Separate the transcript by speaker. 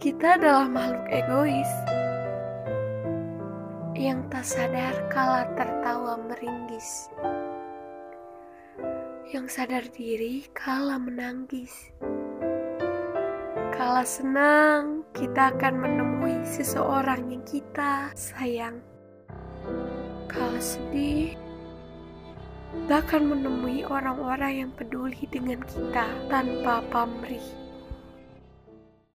Speaker 1: Kita adalah makhluk egois yang tak sadar kala tertawa meringis, yang sadar diri kala menangis. Kala senang, kita akan menemui seseorang yang kita sayang. Kala sedih, bahkan menemui orang-orang yang peduli dengan kita tanpa pamrih.